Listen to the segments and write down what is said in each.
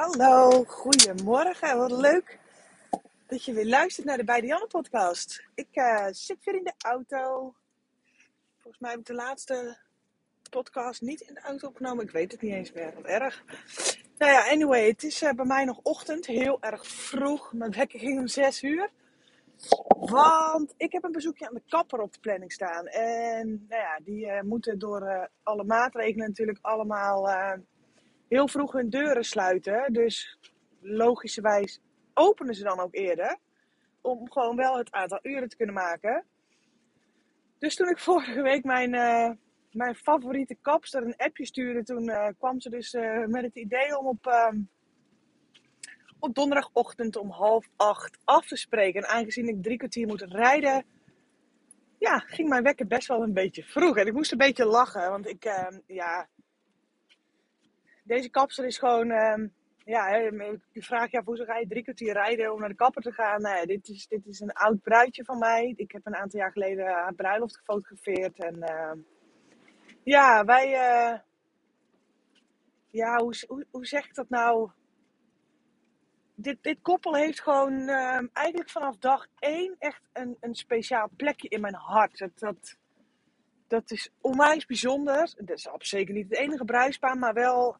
Hallo, goedemorgen. Wat leuk dat je weer luistert naar de Bij Janne podcast. Ik eh, zit weer in de auto. Volgens mij heb ik de laatste podcast niet in de auto opgenomen. Ik weet het niet eens meer. Wat erg. Nou ja, anyway, het is uh, bij mij nog ochtend. Heel erg vroeg. Mijn wekker ging om 6 uur. Want ik heb een bezoekje aan de kapper op de planning staan. En nou ja, die uh, moeten door alle maatregelen natuurlijk allemaal heel vroeg hun deuren sluiten. Dus logischerwijs openen ze dan ook eerder. Om gewoon wel het aantal uren te kunnen maken. Dus toen ik vorige week mijn, uh, mijn favoriete kapster een appje stuurde, toen uh, kwam ze dus uh, met het idee om op, ehm, op donderdagochtend om half acht af te spreken. En aangezien ik drie kwartier moet rijden, ja, ging mijn wekker best wel een beetje vroeg. En ik moest een beetje lachen, want ik, ehm, ja, deze kapster is gewoon, uh, ja, je vraagt je af hoezo ga je drie kwartier rijden om naar de kapper te gaan. Nou, dit, is, dit is een oud bruidje van mij. Ik heb een aantal jaar geleden haar bruiloft gefotografeerd. En uh, ja, wij, uh, ja, hoe, hoe, zeg ik dat nou? Dit, dit koppel heeft gewoon ehm, eigenlijk vanaf dag één echt een, een speciaal plekje in mijn hart. Dat, dat, dat is onwijs bijzonder. Dat is zeker niet het enige bruidspaar, maar wel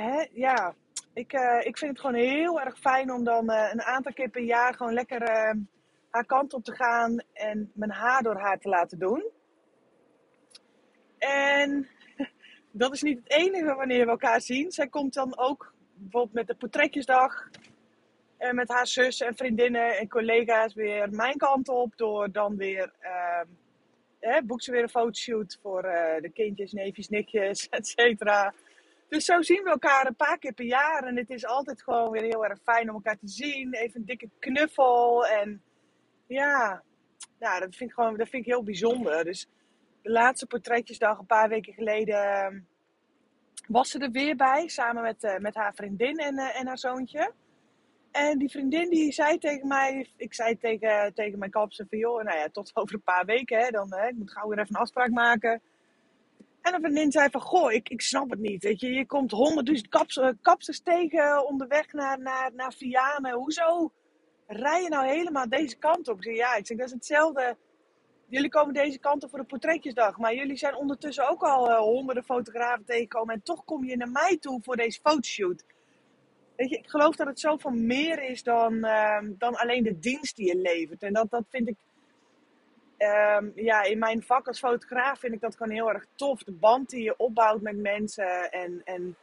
hè, ja, ik, uh, ik vind het gewoon heel erg fijn om dan uh, een aantal keer per jaar gewoon lekker uh, haar kant op te gaan en mijn haar door haar te laten doen. En dat is niet het enige wanneer we elkaar zien. Zij komt dan ook bijvoorbeeld met de portretjesdag en met haar zus en vriendinnen en collega's weer mijn kant op. Door dan weer, hè, boekt ze weer een fotoshoot voor de kindjes, neefjes, nichtjes, et cetera. Dus zo zien we elkaar een paar keer per jaar. En het is altijd gewoon weer heel erg fijn om elkaar te zien. Even een dikke knuffel. En ja, nou, dat, vind ik gewoon, dat vind ik heel bijzonder. Dus de laatste portretjesdag, een paar weken geleden, ehm, was ze er weer bij. Samen met, uh, met haar vriendin en, uh, en haar zoontje. En die vriendin die zei tegen mij, ik zei tegen, tegen mijn kapster van joh, nou ja, tot over een paar weken, hè, dan, hè, ik moet gauw weer even een afspraak maken. En een vriendin zei van, goh, ik, ik snap het niet. Weet je, je komt honderdduizend kaps, kapsters tegen onderweg naar, naar, naar Vianen. Hoezo rij je nou helemaal deze kant op? Ik ja, ik zeg, dat is hetzelfde. Jullie komen deze kant op voor de portretjesdag. Maar jullie zijn ondertussen ook al uh, honderden fotografen tegengekomen. En toch kom je naar mij toe voor deze fotoshoot. Weet je, ik geloof dat het zoveel meer is dan, uh, dan alleen de dienst die je levert. En dat, dat vind ik um, ja, in mijn vak als fotograaf vind ik dat gewoon heel erg tof. De band die je opbouwt met mensen. En, en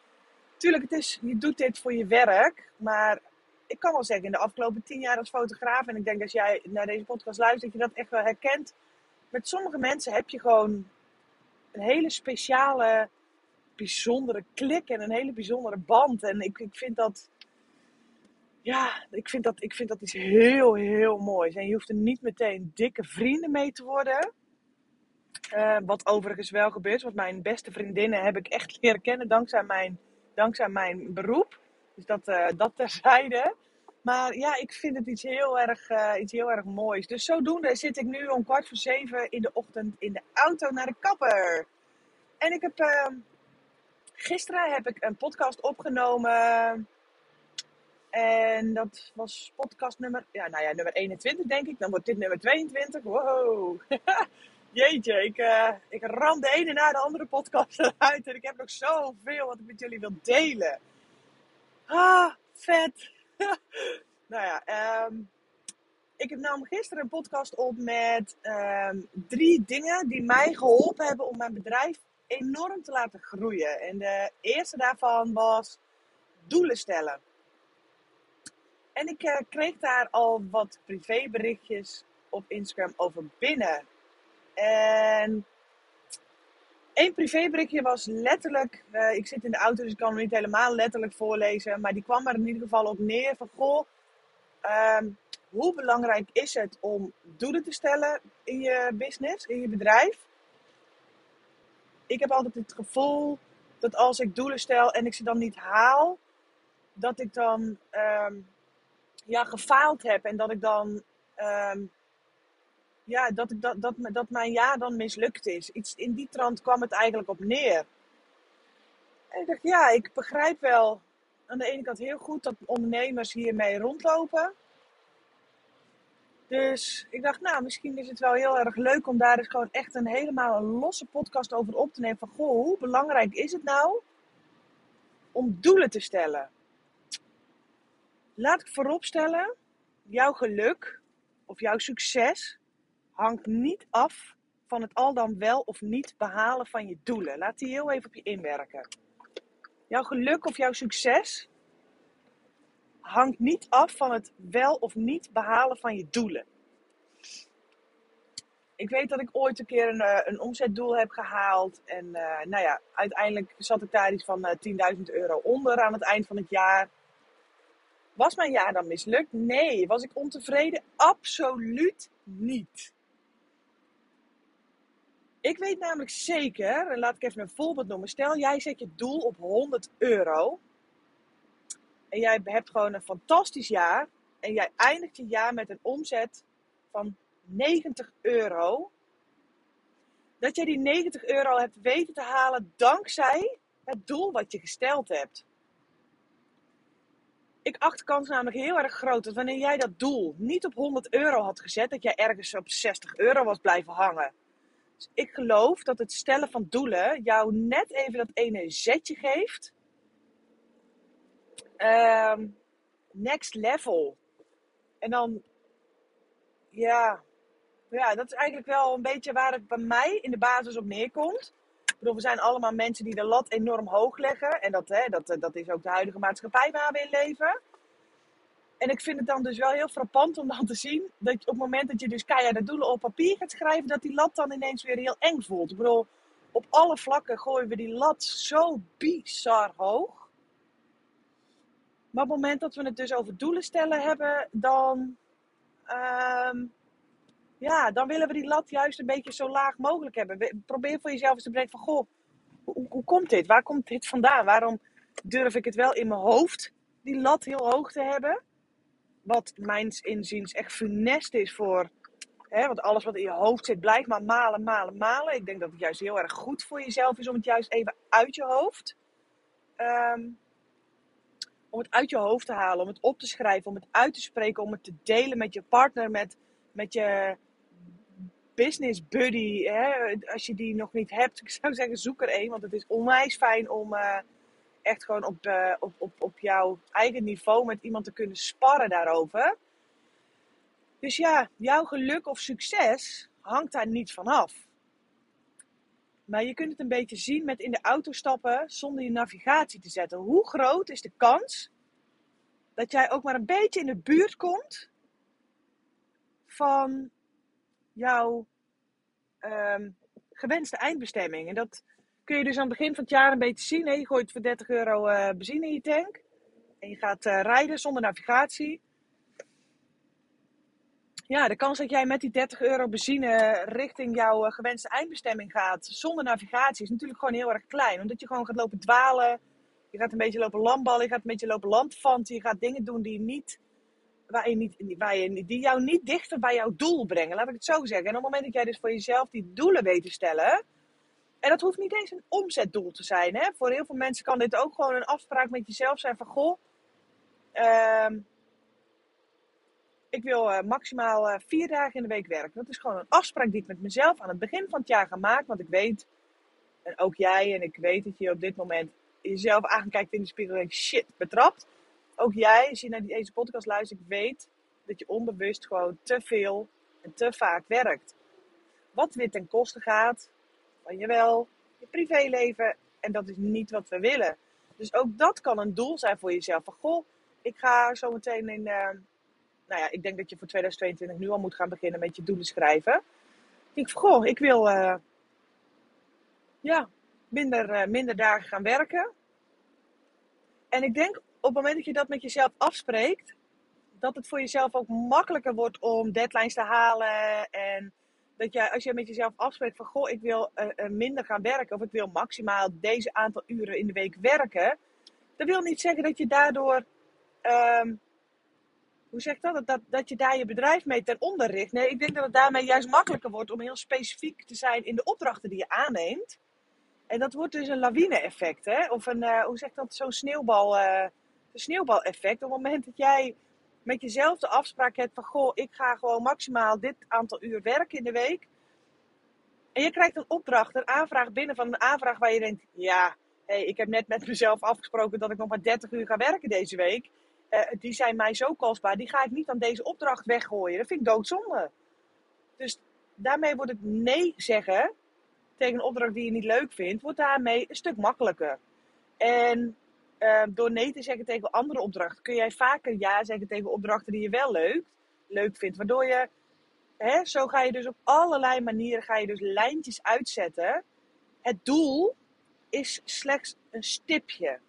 tuurlijk, het is, je doet dit voor je werk. Maar ik kan wel zeggen, in de afgelopen tien jaar als fotograaf. En ik denk als jij naar deze podcast luistert, dat je dat echt wel herkent. Met sommige mensen heb je gewoon een hele speciale, bijzondere klik en een hele bijzondere band. En ik, ik vind dat ja, ik vind, dat, ik vind dat iets heel, heel moois. En je hoeft er niet meteen dikke vrienden mee te worden. Uh, wat overigens wel gebeurt. Want mijn beste vriendinnen heb ik echt leren kennen dankzij mijn, dankzij mijn beroep. Dus dat, uh, dat terzijde. Maar ja, ik vind het iets heel, erg, uh, iets heel erg moois. Dus zodoende zit ik nu om kwart voor zeven in de ochtend in de auto naar de kapper. En ik heb... gisteren heb ik een podcast opgenomen en dat was podcast nummer, ja, nou ja, nummer 21 denk ik. Dan wordt dit nummer 22. Wow. Jeetje, ik, uh, ik ram de ene na de andere podcast eruit. En ik heb nog zoveel wat ik met jullie wil delen. Ah, vet. nou ja, um, ik heb namelijk gisteren een podcast op met um, drie dingen die mij geholpen hebben om mijn bedrijf enorm te laten groeien. En de eerste daarvan was doelen stellen. En ik uh, kreeg daar al wat privéberichtjes op Instagram over binnen. En Eén privéberichtje was letterlijk, uh, ik zit in de auto dus ik kan hem niet helemaal letterlijk voorlezen, maar die kwam er in ieder geval op neer van goh, um, hoe belangrijk is het om doelen te stellen in je business, in je bedrijf? Ik heb altijd het gevoel dat als ik doelen stel en ik ze dan niet haal, dat ik dan um, ja, gefaald heb en dat ik dan um, ja, dat, ik, dat, dat, dat mijn jaar dan mislukt is. Iets in die trant kwam het eigenlijk op neer. En ik dacht, ja, ik begrijp wel aan de ene kant heel goed dat ondernemers hiermee rondlopen. Dus ik dacht, nou, misschien is het wel heel erg leuk om daar eens gewoon echt een helemaal een losse podcast over op te nemen. Van, goh, hoe belangrijk is het nou om doelen te stellen? Laat ik vooropstellen, jouw geluk of jouw succes hangt niet af van het al dan wel of niet behalen van je doelen. Laat die heel even op je inwerken. Jouw geluk of jouw succes hangt niet af van het wel of niet behalen van je doelen. Ik weet dat ik ooit een keer een, eh, omzetdoel heb gehaald. En uh, nou ja, uiteindelijk zat ik daar iets van uh, 10.000 euro onder aan het eind van het jaar. Was mijn jaar dan mislukt? Nee. Was ik ontevreden? Absoluut niet. Ik weet namelijk zeker, en laat ik even een voorbeeld noemen. Stel, jij zet je doel op 100 euro. En jij hebt gewoon een fantastisch jaar. En jij eindigt je jaar met een omzet van 90 euro. Dat jij die 90 euro hebt weten te halen dankzij het doel wat je gesteld hebt. Ik acht de kans namelijk heel erg groot dat wanneer jij dat doel niet op 100 euro had gezet, dat jij ergens op 60 euro was blijven hangen. Dus ik geloof dat het stellen van doelen jou net even dat ene zetje geeft. Um, next level. En dan, ja, ja, dat is eigenlijk wel een beetje waar het bij mij in de basis op neerkomt. We zijn allemaal mensen die de lat enorm hoog leggen. En dat, hè, dat, dat is ook de huidige maatschappij waar we in leven. En ik vind het dan dus wel heel frappant om dan te zien dat op het moment dat je dus keiharde doelen op papier gaat schrijven, dat die lat dan ineens weer heel eng voelt. Ik bedoel, op alle vlakken gooien we die lat zo bizar hoog. Maar op het moment dat we het dus over doelen stellen hebben, dan, um, ja, dan willen we die lat juist een beetje zo laag mogelijk hebben. Probeer voor jezelf eens te bedenken van, goh, hoe, hoe komt dit? Waar komt dit vandaan? Waarom durf ik het wel in mijn hoofd, die lat heel hoog te hebben? wat mijns inziens echt funest is voor. Hè, want alles wat in je hoofd zit, blijft maar malen, malen, malen. Ik denk dat het juist heel erg goed voor jezelf is om het juist even uit je hoofd. Um, om het uit je hoofd te halen, om het op te schrijven, om het uit te spreken, om het te delen met je partner, met, met je business buddy. Hè? Als je die nog niet hebt, ik zou zeggen, zoek er een. Want het is onwijs fijn om. Uh, echt gewoon op, uh, op, op, op jouw eigen niveau met iemand te kunnen sparren daarover. Dus ja, jouw geluk of succes hangt daar niet van af. Maar je kunt het een beetje zien met in de auto stappen zonder je navigatie te zetten. Hoe groot is de kans dat jij ook maar een beetje in de buurt komt van jouw um, gewenste eindbestemming? En dat, kun je dus aan het begin van het jaar een beetje zien. Hè? Je gooit voor 30 euro uh, benzine in je tank. En je gaat uh, rijden zonder navigatie. Ja, de kans dat jij met die 30 euro benzine richting jouw uh, gewenste eindbestemming gaat zonder navigatie is natuurlijk gewoon heel erg klein. Omdat je gewoon gaat lopen dwalen. Je gaat een beetje lopen landballen. Je gaat een beetje lopen landfanten. Je gaat dingen doen die, niet, waar je niet, waar je, die jou niet dichter bij jouw doel brengen. Laat ik het zo zeggen. En op het moment dat jij dus voor jezelf die doelen weet te stellen en dat hoeft niet eens een omzetdoel te zijn. Hè? Voor heel veel mensen kan dit ook gewoon een afspraak met jezelf zijn van goh. Uh, ik wil uh, maximaal uh, vier dagen in de week werken. Dat is gewoon een afspraak die ik met mezelf aan het begin van het jaar ga maken. Want ik weet, en ook jij, en ik weet dat je op dit moment jezelf aankijkt in de spiegel en denkt, shit, betrapt. Ook jij, als je naar deze podcast luistert, weet dat je onbewust gewoon te veel en te vaak werkt. Wat weer ten koste gaat van jawel, je privéleven. En dat is niet wat we willen. Dus ook dat kan een doel zijn voor jezelf. Van goh, ik ga zo meteen in. Uh, nou ja, ik denk dat je voor 2022 nu al moet gaan beginnen met je doelen schrijven. Ik van goh, ik wil. Uh, ja, minder, eh, minder dagen gaan werken. En ik denk het moment dat je dat met jezelf afspreekt, dat het voor jezelf ook makkelijker wordt om deadlines te halen. En dat je, als je met jezelf afspreekt van, goh, ik wil uh, minder gaan werken. Of ik wil maximaal deze aantal uren in de week werken. Dat wil niet zeggen dat je daardoor, um, hoe zeg dat? dat? Dat je daar je bedrijf mee ten onder richt. Nee, ik denk dat het daarmee juist makkelijker wordt om heel specifiek te zijn in de opdrachten die je aanneemt. En dat wordt dus een lawine-effect, hè? Of een, uh, hoe zeg dat, zo'n sneeuwbal, een sneeuwbal-effect. Op het moment dat jij met jezelf de afspraak hebt van, goh, ik ga gewoon maximaal dit aantal uur werken in de week. En je krijgt een opdracht, een aanvraag binnen van een aanvraag waar je denkt, ja, ik heb net met mezelf afgesproken dat ik nog maar 30 uur ga werken deze week. Uh, die zijn mij zo kostbaar, die ga ik niet aan deze opdracht weggooien. Dat vind ik doodzonde. Dus daarmee wordt het nee zeggen tegen een opdracht die je niet leuk vindt, wordt daarmee een stuk makkelijker. En uh, door nee te zeggen tegen andere opdrachten, kun jij vaker ja zeggen tegen opdrachten die je wel leuk, leuk vindt. Waardoor je, hè, zo ga je dus op allerlei manieren ga je dus lijntjes uitzetten. Het doel is slechts een stipje.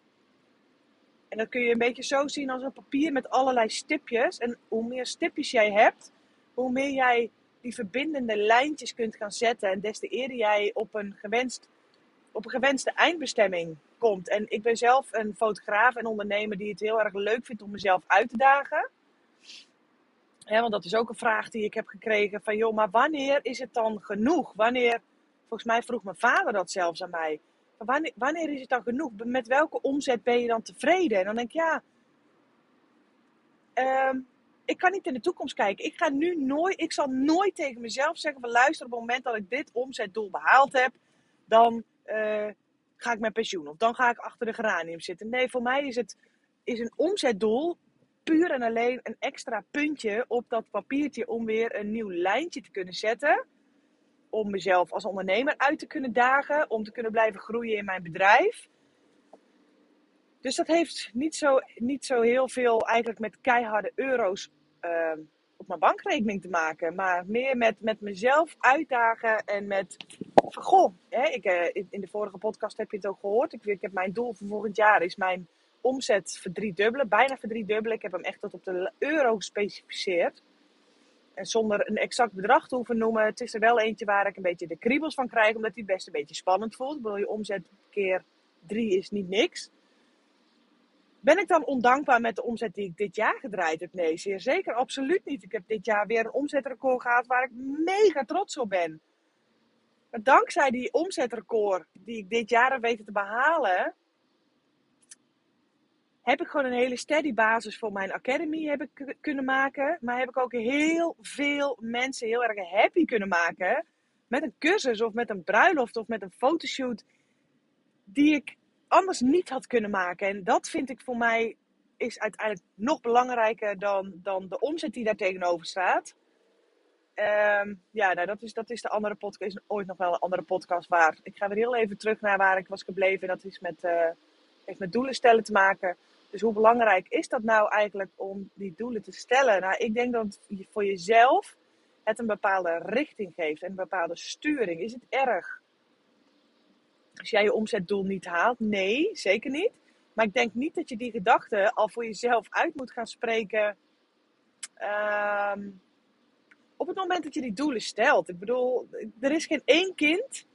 En dat kun je een beetje zo zien als een papier met allerlei stipjes. En hoe meer stipjes jij hebt, hoe meer jij die verbindende lijntjes kunt gaan zetten. En des te eerder jij op een, gewenst, op een gewenste eindbestemming komt. En ik ben zelf een fotograaf en ondernemer die het heel erg leuk vindt om mezelf uit te dagen. want dat is ook een vraag die ik heb gekregen van joh, maar wanneer is het dan genoeg? Wanneer, volgens mij vroeg mijn vader dat zelfs aan mij. Wanneer, wanneer is het dan genoeg? Met welke omzet ben je dan tevreden? En dan denk ik ja, um, ik kan niet in de toekomst kijken. Ik, ga nu nooit, ik zal nooit tegen mezelf zeggen van luister, op het moment dat ik dit omzetdoel behaald heb, dan uh, ga ik met pensioen. Of dan ga ik achter de geranium zitten. Nee, voor mij is het is een omzetdoel puur en alleen een extra puntje op dat papiertje om weer een nieuw lijntje te kunnen zetten. Om mezelf als ondernemer uit te kunnen dagen, om te kunnen blijven groeien in mijn bedrijf. Dus dat heeft niet zo, niet zo heel veel eigenlijk met keiharde euro's uh, op mijn bankrekening te maken. Maar meer met, met mezelf uitdagen en met goh, hè, ik, uh, in de vorige podcast heb je het ook gehoord. Ik, ik heb mijn doel voor volgend jaar is mijn omzet verdriedubbelen, bijna verdriedubbelen. Ik heb hem echt tot op de euro gespecificeerd. En zonder een exact bedrag te hoeven noemen. Het is er wel eentje waar ik een beetje de kriebels van krijg, omdat hij best een beetje spannend voelt. Ik bedoel, je omzet keer drie is niet niks. Ben ik dan ondankbaar met de omzet die ik dit jaar gedraaid heb? Nee, zeer zeker, absoluut niet. Ik heb dit jaar weer een omzetrecord gehad waar ik mega trots op ben. Dankzij die omzetrecord die ik dit jaar heb weten te behalen, heb ik gewoon een hele steady basis voor mijn academy kunnen maken. Maar heb ik ook heel veel mensen heel erg happy kunnen maken met een cursus of met een bruiloft of met een fotoshoot die ik anders niet had kunnen maken. En dat vind ik voor mij is uiteindelijk nog belangrijker dan, dan de omzet die daar tegenover staat. Um, ja, nou, dat, is, dat is de andere podcast. Is ooit nog wel een andere podcast waar. Ik ga weer heel even terug naar waar ik was gebleven. Dat is met, uh, heeft met doelen stellen te maken. Dus hoe belangrijk is dat nou eigenlijk om die doelen te stellen? Nou, ik denk dat voor jezelf het een bepaalde richting geeft en een bepaalde sturing. Is het erg als jij je omzetdoel niet haalt? Nee, zeker niet. Maar ik denk niet dat je die gedachte al voor jezelf uit moet gaan spreken. Uh, op het moment dat je die doelen stelt. Ik bedoel, er is geen één kind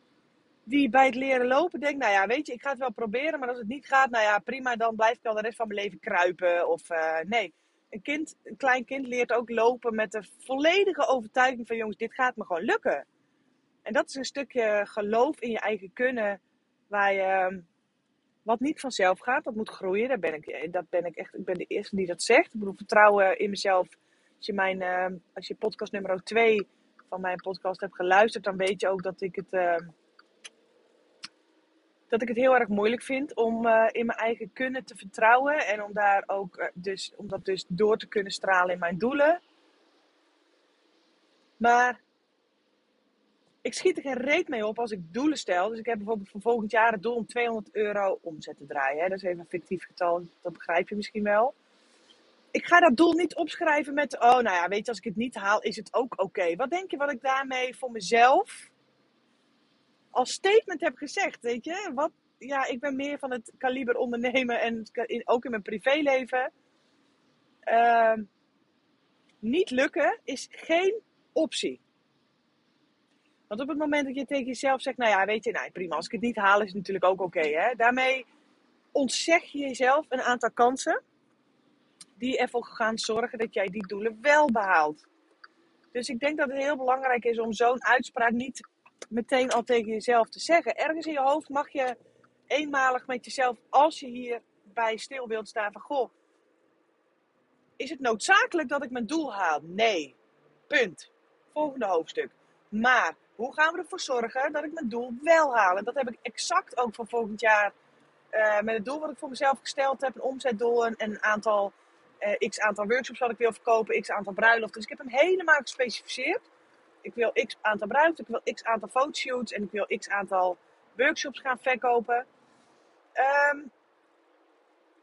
die bij het leren lopen denkt: Nou ja, weet je, ik ga het wel proberen, maar als het niet gaat, nou ja, prima, dan blijf ik al de rest van mijn leven kruipen. Of uh, nee. Een, kind, een klein kind leert ook lopen met de volledige overtuiging van: jongens, dit gaat me gewoon lukken. En dat is een stukje geloof in je eigen kunnen Waar je, ehm, wat niet vanzelf gaat, dat moet groeien. Daar ben ik, dat ben ik echt, ik ben de eerste die dat zegt. Ik bedoel, vertrouwen in mezelf. Als je, mijn, ehm, als je podcast nummer 2 van mijn podcast hebt geluisterd, dan weet je ook dat ik het, ehm, dat ik het heel erg moeilijk vind om uh, in mijn eigen kunnen te vertrouwen. En om, daar ook, uh, dus, om dat dus door te kunnen stralen in mijn doelen. Maar ik schiet er geen reet mee op als ik doelen stel. Dus ik heb bijvoorbeeld voor volgend jaar het doel om 200 euro omzet te draaien. Hè? Dat is even een fictief getal, dat begrijp je misschien wel. Ik ga dat doel niet opschrijven met, oh nou ja, weet je, als ik het niet haal, is het ook oké. Wat denk je wat ik daarmee voor mezelf als statement heb gezegd, weet je. Wat, ja, ik ben meer van het kaliber ondernemen en ook in mijn privéleven. Ehm, niet lukken is geen optie. Want op het moment dat je tegen jezelf zegt, nou ja, weet je, nou prima, als ik het niet haal is het natuurlijk ook oké. Daarmee ontzeg je jezelf een aantal kansen die ervoor gaan zorgen dat jij die doelen wel behaalt. Dus ik denk dat het heel belangrijk is om zo'n uitspraak niet meteen al tegen jezelf te zeggen. Ergens in je hoofd mag je eenmalig met jezelf, als je hierbij stil wilt staan van, goh, is het noodzakelijk dat ik mijn doel haal? Nee. Punt. Volgende hoofdstuk. Maar hoe gaan we ervoor zorgen dat ik mijn doel wel haal? En dat heb ik exact ook voor volgend jaar uh, met het doel wat ik voor mezelf gesteld heb. Een omzetdoel en een aantal, uh, x aantal workshops wat ik wil verkopen, x aantal bruiloften. Dus ik heb hem helemaal gespecificeerd. Ik wil x aantal bruiloften, ik wil x aantal fotoshoots en ik wil x aantal workshops gaan verkopen. Um,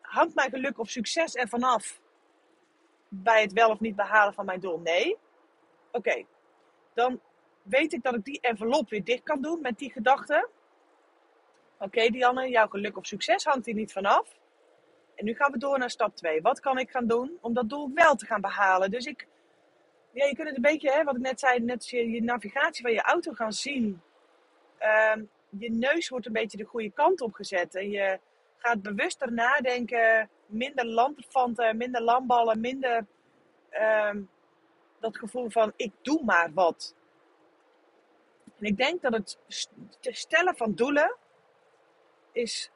hangt mijn geluk of succes ervan af bij het wel of niet behalen van mijn doel? Nee. Oké, dan weet ik dat ik die envelop weer dicht kan doen met die gedachte. Oké, Dianne, jouw geluk of succes hangt hier niet vanaf. En nu gaan we door naar stap 2. Wat kan ik gaan doen om dat doel wel te gaan behalen? Dus ik, ja, je kunt het een beetje, hè, wat ik net zei, net je, je navigatie van je auto gaan zien. Ehm, je neus wordt een beetje de goede kant op gezet. En je gaat bewuster nadenken. Minder landfanten, minder landballen, minder ehm, dat gevoel van ik doe maar wat. En ik denk dat het stellen van doelen is,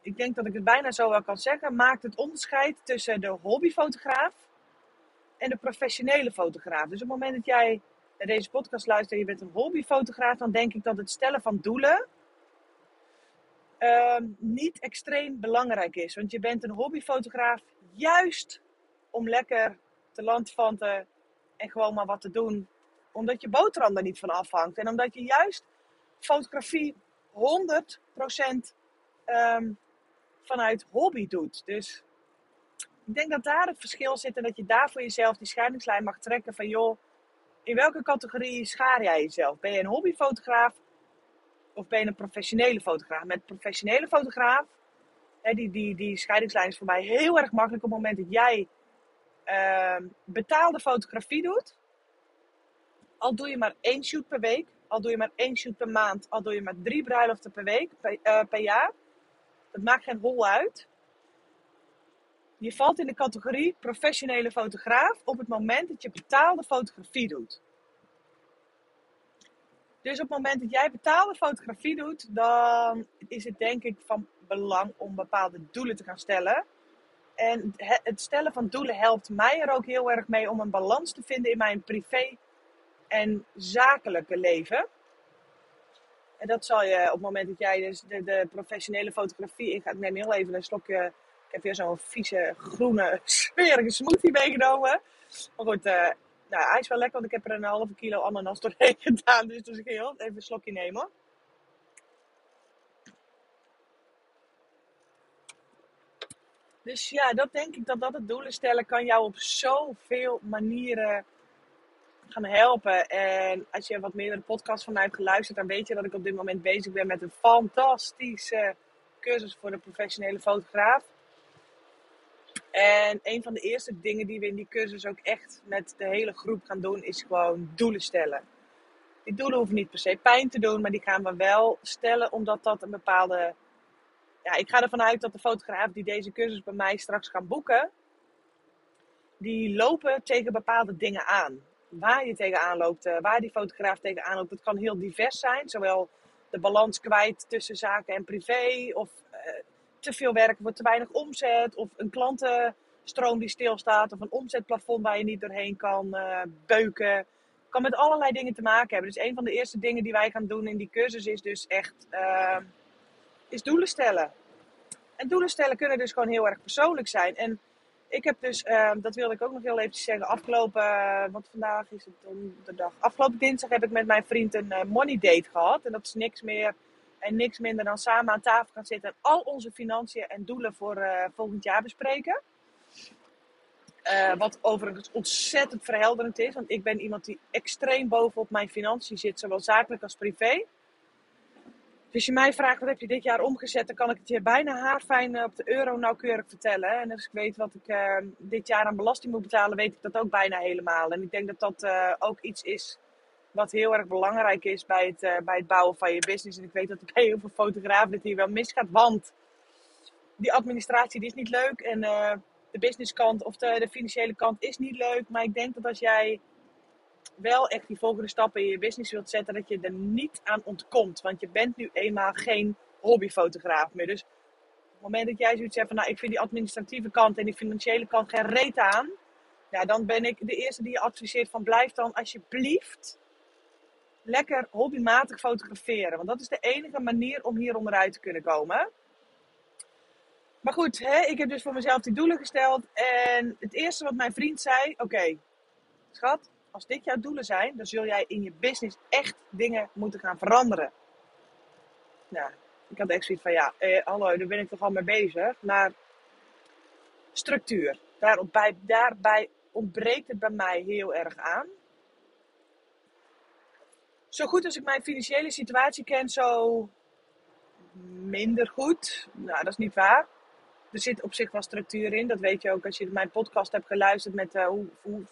ik denk dat ik het bijna zo wel kan zeggen, maakt het onderscheid tussen de hobbyfotograaf en de professionele fotograaf. Dus op het moment dat jij naar deze podcast luistert en je bent een hobbyfotograaf, dan denk ik dat het stellen van doelen uh, niet extreem belangrijk is. Want je bent een hobbyfotograaf juist om lekker te landvanten en gewoon maar wat te doen. Omdat je boterham er niet van afhangt. En omdat je juist fotografie 100% um, ehm, vanuit hobby doet. Dus ik denk dat daar het verschil zit en dat je daar voor jezelf die scheidingslijn mag trekken van joh, in welke categorie schaar jij jezelf? Ben je een hobbyfotograaf of ben je een professionele fotograaf? Met professionele fotograaf, hè, die, die, die scheidingslijn is voor mij heel erg makkelijk op het moment dat jij uh, betaalde fotografie doet. Al doe je maar één shoot per week, al doe je maar één shoot per maand, al doe je maar drie bruiloften per week, per, uh, per jaar. Dat maakt geen hol uit. Je valt in de categorie professionele fotograaf op het moment dat je betaalde fotografie doet. Dus op het moment dat jij betaalde fotografie doet, dan is het denk ik van belang om bepaalde doelen te gaan stellen. En het stellen van doelen helpt mij er ook heel erg mee om een balans te vinden in mijn privé en zakelijke leven. En dat zal je op het moment dat jij dus de, de professionele fotografie ingaat. Ik neem heel even een slokje. Ik heb weer zo'n vieze, groene, smerige smoothie meegenomen. Maar goed, uh, nou, hij is wel lekker, want ik heb er een halve kilo ananas doorheen gedaan. Dus, dus ik ga heel even een slokje nemen. Dus ja, dat denk ik dat dat het doelen stellen kan jou op zoveel manieren gaan helpen. En als je wat meerdere podcasts van mij hebt geluisterd, dan weet je dat ik op dit moment bezig ben met een fantastische cursus voor de professionele fotograaf. En een van de eerste dingen die we in die cursus ook echt met de hele groep gaan doen, is gewoon doelen stellen. Die doelen hoeven niet per se pijn te doen, maar die gaan we wel stellen omdat dat een bepaalde. Ja, ik ga ervan uit dat de fotografen die deze cursus bij mij straks gaan boeken, die lopen tegen bepaalde dingen aan. Waar je tegenaan loopt, eh, waar die fotograaf tegenaan loopt, dat kan heel divers zijn. Zowel de balans kwijt tussen zaken en privé, of uh, te veel werk wordt te weinig omzet, of een klantenstroom die stilstaat, of een omzetplafond waar je niet doorheen kan uh, beuken. Kan met allerlei dingen te maken hebben. Dus een van de eerste dingen die wij gaan doen in die cursus is dus echt uh, is doelen stellen. En doelen stellen kunnen dus gewoon heel erg persoonlijk zijn. En ik heb dus, uh, dat wilde ik ook nog heel even zeggen, afgelopen, uh, wat vandaag is het donderdag. Afgelopen dinsdag heb ik met mijn vriend een uh, money date gehad. En dat is niks meer en niks minder dan samen aan tafel gaan zitten en al onze financiën en doelen voor uh, volgend jaar bespreken. Wat overigens ontzettend verhelderend is, want ik ben iemand die extreem bovenop mijn financiën zit, zowel zakelijk als privé. Dus als je mij vraagt wat heb je dit jaar omgezet, dan kan ik het je bijna haarfijn op de euro nauwkeurig vertellen. En als ik weet wat ik uh, dit jaar aan belasting moet betalen, weet ik dat ook bijna helemaal. En ik denk dat dat uh, ook iets is wat heel erg belangrijk is bij het, bij het bouwen van je business. En ik weet dat er bij heel veel fotografen dit hier wel misgaat, want die administratie die is niet leuk. En de businesskant of de financiële kant is niet leuk. Maar ik denk dat als jij wel echt die volgende stappen in je business wilt zetten, dat je er niet aan ontkomt. Want je bent nu eenmaal geen hobbyfotograaf meer. Dus op het moment dat jij zoiets hebt van, nou, ik vind die administratieve kant en die financiële kant geen reet aan. Ja, dan ben ik de eerste die je adviseert van, blijf dan alsjeblieft lekker hobbymatig fotograferen. Want dat is de enige manier om hier onderuit te kunnen komen. Maar goed, hè, ik heb dus voor mezelf die doelen gesteld. En het eerste wat mijn vriend zei: Oké, schat, als dit jouw doelen zijn, dan zul jij in je business echt dingen moeten gaan veranderen. Nou, ik had echt zoiets van: Ja, eh, hallo, daar ben ik toch al mee bezig. Maar structuur, daarop, bij, daarbij ontbreekt het bij mij heel erg aan. Zo goed als ik mijn financiële situatie ken, zo minder goed. Nou, dat is niet waar er zit op zich wel structuur in. Dat weet je ook als je mijn podcast hebt geluisterd met uh, hoe, hoe,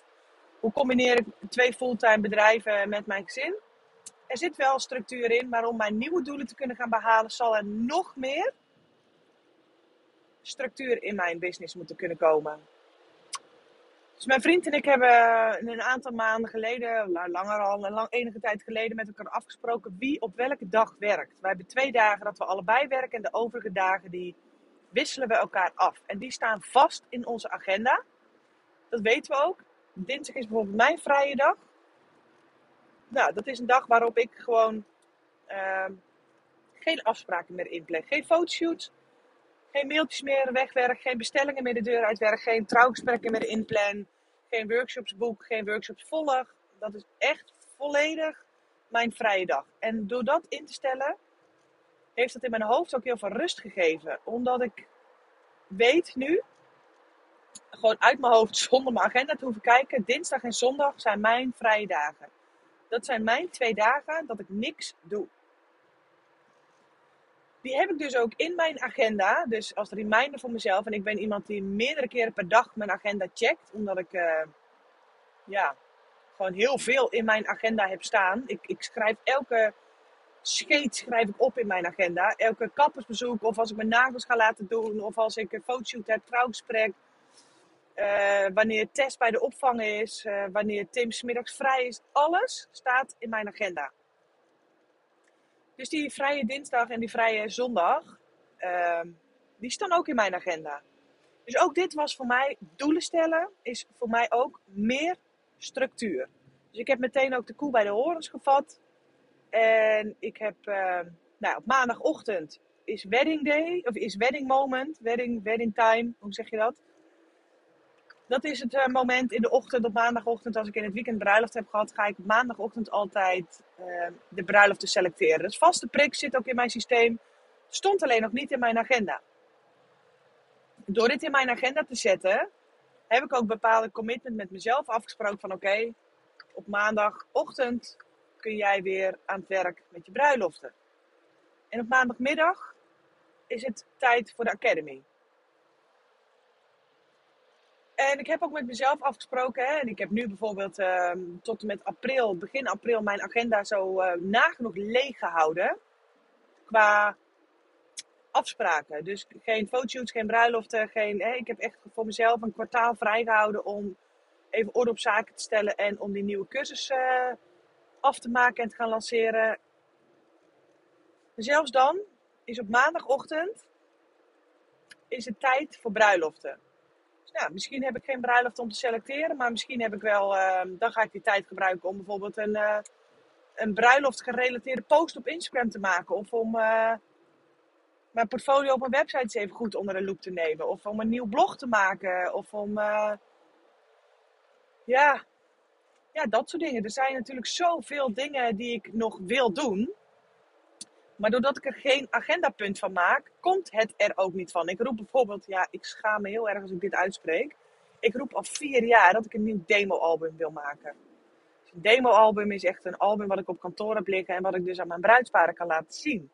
hoe combineer ik twee fulltime bedrijven met mijn gezin. Er zit wel structuur in, maar om mijn nieuwe doelen te kunnen gaan behalen, zal er nog meer structuur in mijn business moeten kunnen komen. Dus mijn vriend en ik hebben een aantal maanden geleden, langer al, een lang, enige tijd geleden, met elkaar afgesproken wie op welke dag werkt. Wij hebben twee dagen dat we allebei werken en de overige dagen die wisselen we elkaar af. En die staan vast in onze agenda. Dat weten we ook. Dinsdag is bijvoorbeeld mijn vrije dag. Nou, dat is een dag waarop ik gewoon uh, geen afspraken meer inplan. Geen fotoshoots, geen mailtjes meer wegwerk, geen bestellingen meer de deur uitwerk, geen trouwgesprekken meer inplan, geen workshops boek, geen workshops volg. Dat is echt volledig mijn vrije dag. En door dat in te stellen, heeft het in mijn hoofd ook heel veel rust gegeven. Omdat ik weet nu, gewoon uit mijn hoofd zonder mijn agenda te hoeven kijken, dinsdag en zondag zijn mijn vrije dagen. Dat zijn mijn twee dagen dat ik niks doe. Die heb ik dus ook in mijn agenda, dus als reminder voor mezelf. En ik ben iemand die meerdere keren per dag mijn agenda checkt, omdat ik uh, ja, gewoon heel veel in mijn agenda heb staan. Ik, ik schrijf elke scheet schrijf ik op in mijn agenda. Elke kappersbezoek, of als ik mijn nagels ga laten doen, of als ik een fotoshoot heb, trouwgesprek. Uh, wanneer test bij de opvang is, uh, wanneer Tim smiddags vrij is. Alles staat in mijn agenda. Dus die vrije dinsdag en die vrije zondag, uh, die staan ook in mijn agenda. Dus ook dit was voor mij, doelen stellen, is voor mij ook meer structuur. Dus ik heb meteen ook de koe bij de horens gevat. En ik heb uh, nou, op maandagochtend is wedding day, of is wedding moment, wedding, wedding time, hoe zeg je dat? Dat is het uh, moment in de ochtend, op maandagochtend, als ik in het weekend bruiloft heb gehad, ga ik maandagochtend altijd uh, de bruiloft selecteren. Dus vaste prik zit ook in mijn systeem, stond alleen nog niet in mijn agenda. Door dit in mijn agenda te zetten, heb ik ook bepaalde commitment met mezelf afgesproken van oké, op maandagochtend kun jij weer aan het werk met je bruiloften. En op maandagmiddag is het tijd voor de Academy. En ik heb ook met mezelf afgesproken, hè, en ik heb nu bijvoorbeeld uh, tot en met april, begin april, mijn agenda zo uh, nagenoeg leeg gehouden. Qua afspraken. Dus geen fotoshoots, geen bruiloften. Geen, hè, ik heb echt voor mezelf een kwartaal vrijgehouden om even orde op zaken te stellen en om die nieuwe cursus uh, af te maken en te gaan lanceren. zelfs dan is op maandagochtend is het tijd voor bruiloften. Ja, misschien heb ik geen bruiloft om te selecteren, maar misschien heb ik wel, uh, dan ga ik die tijd gebruiken om bijvoorbeeld een, uh, een bruiloft gerelateerde post op Instagram te maken. Of om uh, mijn portfolio op mijn website eens even goed onder de loep te nemen. Of om een nieuw blog te maken. Of om, uh, ja, ja, dat soort dingen. Er zijn natuurlijk zoveel dingen die ik nog wil doen. Maar doordat ik er geen agendapunt van maak, komt het er ook niet van. Ik roep bijvoorbeeld, ja, ik schaam me heel erg als ik dit uitspreek. Ik roep al vier jaar dat ik een nieuw demo-album wil maken. Dus een demo-album is echt een album wat ik op kantoor heb liggen en wat ik dus aan mijn bruidsparen kan laten zien.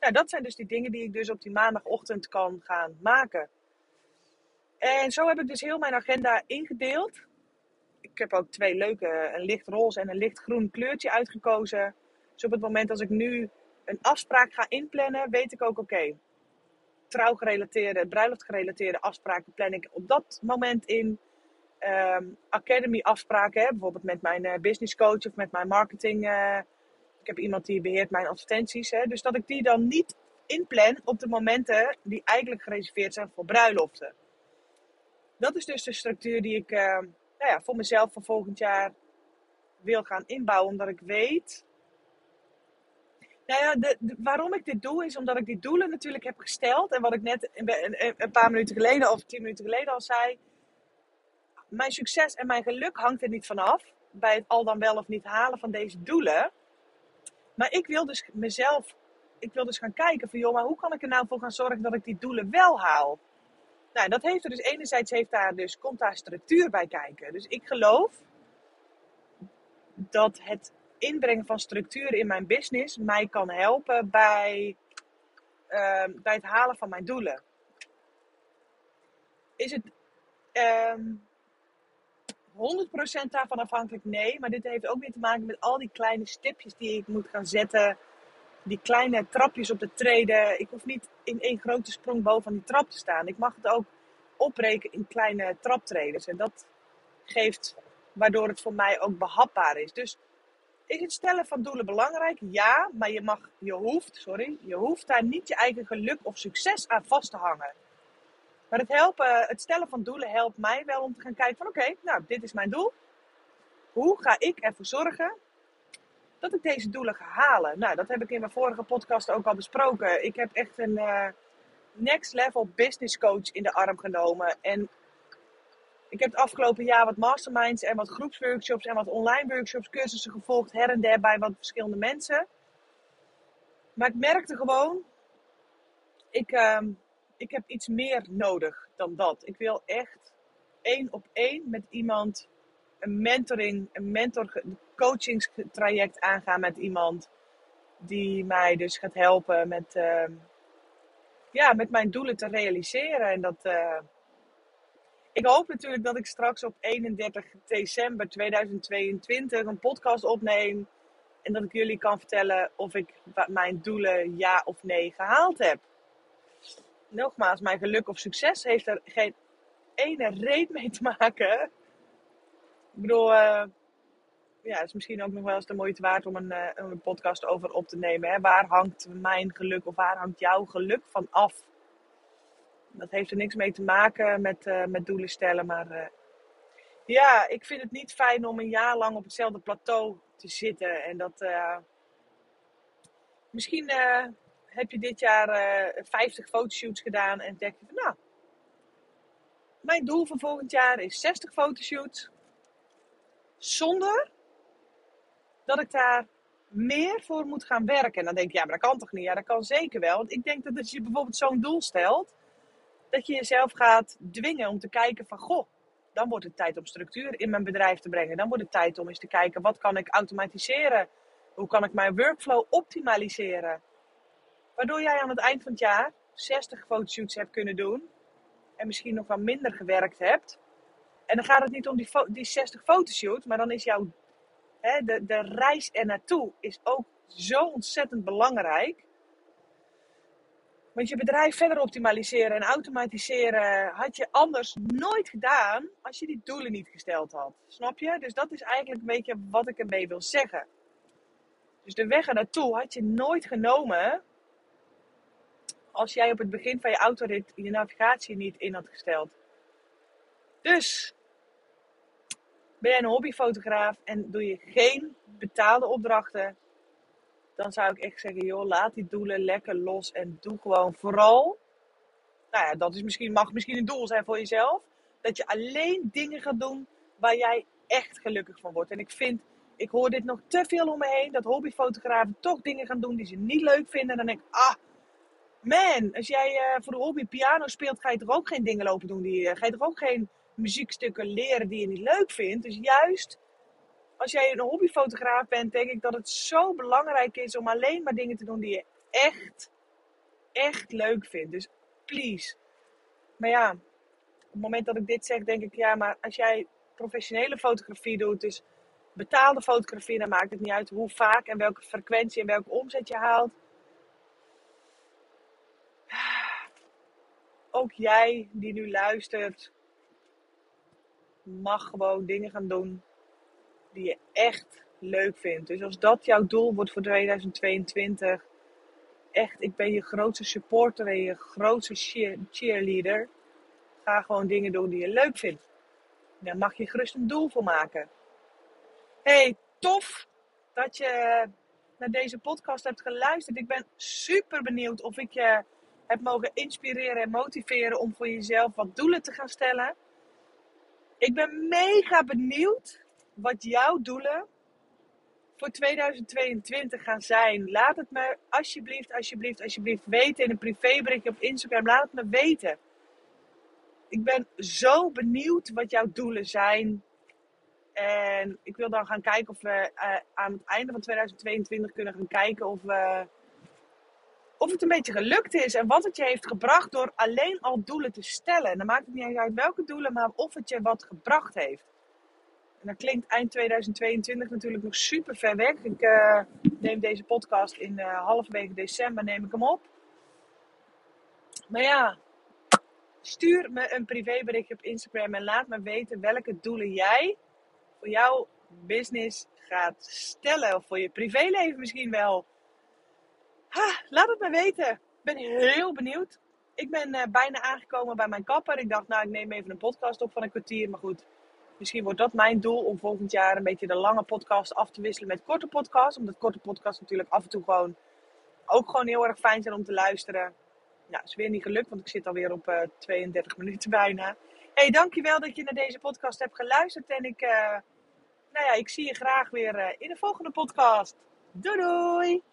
Nou, dat zijn dus die dingen die ik dus op die maandagochtend kan gaan maken. En zo heb ik dus heel mijn agenda ingedeeld. Ik heb ook twee leuke, een licht roze en een licht groen kleurtje uitgekozen. Dus op het moment als ik nu een afspraak ga inplannen, weet ik ook oké. Trouwgerelateerde, bruiloftgerelateerde afspraken plan ik op dat moment in. Um, academy afspraken, bijvoorbeeld met mijn uh, business coach of met mijn marketing. Uh, ik heb iemand die beheert mijn advertenties. Hè, dus dat ik die dan niet inplan op de momenten die eigenlijk gereserveerd zijn voor bruiloften. Dat is dus de structuur die ik uh, nou ja, voor mezelf voor volgend jaar wil gaan inbouwen. Omdat ik weet nou ja, de, waarom ik dit doe is omdat ik die doelen natuurlijk heb gesteld. En wat ik net een, paar minuten geleden of tien minuten geleden al zei. Mijn succes en mijn geluk hangt er niet vanaf. Bij het al dan wel of niet halen van deze doelen. Maar ik wil dus mezelf, ik wil dus gaan kijken van joh, maar hoe kan ik er nou voor gaan zorgen dat ik die doelen wel haal? Nou, dat heeft er dus enerzijds heeft daar dus, komt daar structuur bij kijken. Dus ik geloof dat het inbrengen van structuur in mijn business mij kan helpen bij, bij het halen van mijn doelen. Is het ehm, 100% daarvan afhankelijk? Nee, maar dit heeft ook weer te maken met al die kleine stipjes die ik moet gaan zetten. Die kleine trapjes op de treden. Ik hoef niet in één grote sprong boven die trap te staan. Ik mag het ook opbreken in kleine traptreders. En dat geeft waardoor het voor mij ook behapbaar is. Dus is het stellen van doelen belangrijk? Ja, maar je mag, je hoeft, sorry, je hoeft daar niet je eigen geluk of succes aan vast te hangen. Maar het, helpen, het stellen van doelen helpt mij wel om te gaan kijken van oké, nou dit is mijn doel. Hoe ga ik ervoor zorgen dat ik deze doelen ga halen? Nou, dat heb ik in mijn vorige podcast ook al besproken. Ik heb echt een uh, next level business coach in de arm genomen. En ik heb het afgelopen jaar wat masterminds en wat groepsworkshops en wat online workshops, cursussen gevolgd, her en der bij wat verschillende mensen. Maar ik merkte gewoon, ik, uh, ik heb iets meer nodig dan dat. Ik wil echt één op één met iemand een mentoring, een mentor coachingstraject aangaan met iemand die mij dus gaat helpen met, uh, ja, met mijn doelen te realiseren. En dat, uh, ik hoop natuurlijk dat ik straks op 31 december 2022 een podcast opneem. En dat ik jullie kan vertellen of ik mijn doelen ja of nee gehaald heb. Nogmaals, mijn geluk of succes heeft er geen ene reet mee te maken. Ik bedoel, uh, ja, het is misschien ook nog wel eens de moeite waard om een, uh, een podcast over op te nemen. Hè? Waar hangt mijn geluk of waar hangt jouw geluk van af? Dat heeft er niks mee te maken met, uh, met doelen stellen. Maar uh, ja, ik vind het niet fijn om een jaar lang op hetzelfde plateau te zitten. En dat. Uh, misschien heb je dit jaar 50 fotoshoots gedaan en denk je van nou. Mijn doel voor volgend jaar is 60 fotoshoots. Zonder dat ik daar meer voor moet gaan werken. En dan denk je, ja, maar dat kan toch niet? Ja, dat kan zeker wel. Want ik denk dat als je bijvoorbeeld zo'n doel stelt, dat je jezelf gaat dwingen om te kijken van, goh, dan wordt het tijd om structuur in mijn bedrijf te brengen. Dan wordt het tijd om eens te kijken, wat kan ik automatiseren? Hoe kan ik mijn workflow optimaliseren? Waardoor jij aan het eind van het jaar 60 fotoshoots hebt kunnen doen. En misschien nog wat minder gewerkt hebt. En dan gaat het niet om die, die 60 fotoshoots, maar dan is jouw de, de reis er naartoe is ook zo ontzettend belangrijk. Want je bedrijf verder optimaliseren en automatiseren had je anders nooit gedaan als je die doelen niet gesteld had. Snap je? Dus dat is eigenlijk een beetje wat ik ermee wil zeggen. Dus de weg naartoe had je nooit genomen als jij op het begin van je autorit je navigatie niet in had gesteld. Dus ben jij een hobbyfotograaf en doe je geen betaalde opdrachten, dan zou ik echt zeggen, joh, laat die doelen lekker los en doe gewoon vooral. Nou ja, dat is misschien, mag misschien een doel zijn voor jezelf. Dat je alleen dingen gaat doen waar jij echt gelukkig van wordt. En ik vind, ik hoor dit nog te veel om me heen, dat hobbyfotografen toch dingen gaan doen die ze niet leuk vinden. En dan denk ik, ah, man, als jij uh, voor de hobby piano speelt, ga je toch ook geen dingen lopen doen die, uh, ga je toch ook geen muziekstukken leren die je niet leuk vindt. Dus juist als jij een hobbyfotograaf bent, denk ik dat het zo belangrijk is om alleen maar dingen te doen die je echt echt leuk vindt. Dus please. Maar ja, op het moment dat ik dit zeg, denk ik, ja, maar als jij professionele fotografie doet, dus betaalde fotografie, dan maakt het niet uit hoe vaak en welke frequentie en welke omzet je haalt. Ook jij die nu luistert, mag gewoon dingen gaan doen die je echt leuk vindt. Dus als dat jouw doel wordt voor 2022, echt, ik ben je grootste supporter en je grootste cheerleader. Ga gewoon dingen doen die je leuk vindt. Daar mag je gerust een doel voor maken. Hey, tof dat je naar deze podcast hebt geluisterd. Ik ben super benieuwd of ik je heb mogen inspireren en motiveren om voor jezelf wat doelen te gaan stellen. Ik ben mega benieuwd wat jouw doelen voor 2022 gaan zijn. Laat het me alsjeblieft, alsjeblieft, alsjeblieft weten in een privéberichtje op Instagram. Laat het me weten. Ik ben zo benieuwd wat jouw doelen zijn. En ik wil dan gaan kijken of we uh, aan het einde van 2022 kunnen gaan kijken of, we, of het een beetje gelukt is. En wat het je heeft gebracht door alleen al doelen te stellen. En dan maakt het niet uit welke doelen, maar of het je wat gebracht heeft. En dat klinkt eind 2022 natuurlijk nog super ver weg. Ik uh, neem deze podcast in uh, halverwege december neem ik hem op. Maar ja, stuur me een privéberichtje op Instagram en laat me weten welke doelen jij voor jouw business gaat stellen. Of voor je privéleven misschien wel. Ha, laat het me weten. Ik ben heel benieuwd. Ik ben uh, bijna aangekomen bij mijn kapper. Ik dacht, nou, ik neem even een podcast op van een kwartier. Maar goed, misschien wordt dat mijn doel om volgend jaar een beetje de lange podcast af te wisselen met korte podcasts. Omdat korte podcasts natuurlijk af en toe gewoon ook gewoon heel erg fijn zijn om te luisteren. Nou, is weer niet gelukt, want ik zit alweer op uh, eh, 32 minuten bijna. hey, dankjewel dat je naar deze podcast hebt geluisterd. En ik, uh, nou ja, ik zie je graag weer uh, in de volgende podcast. Doei doei!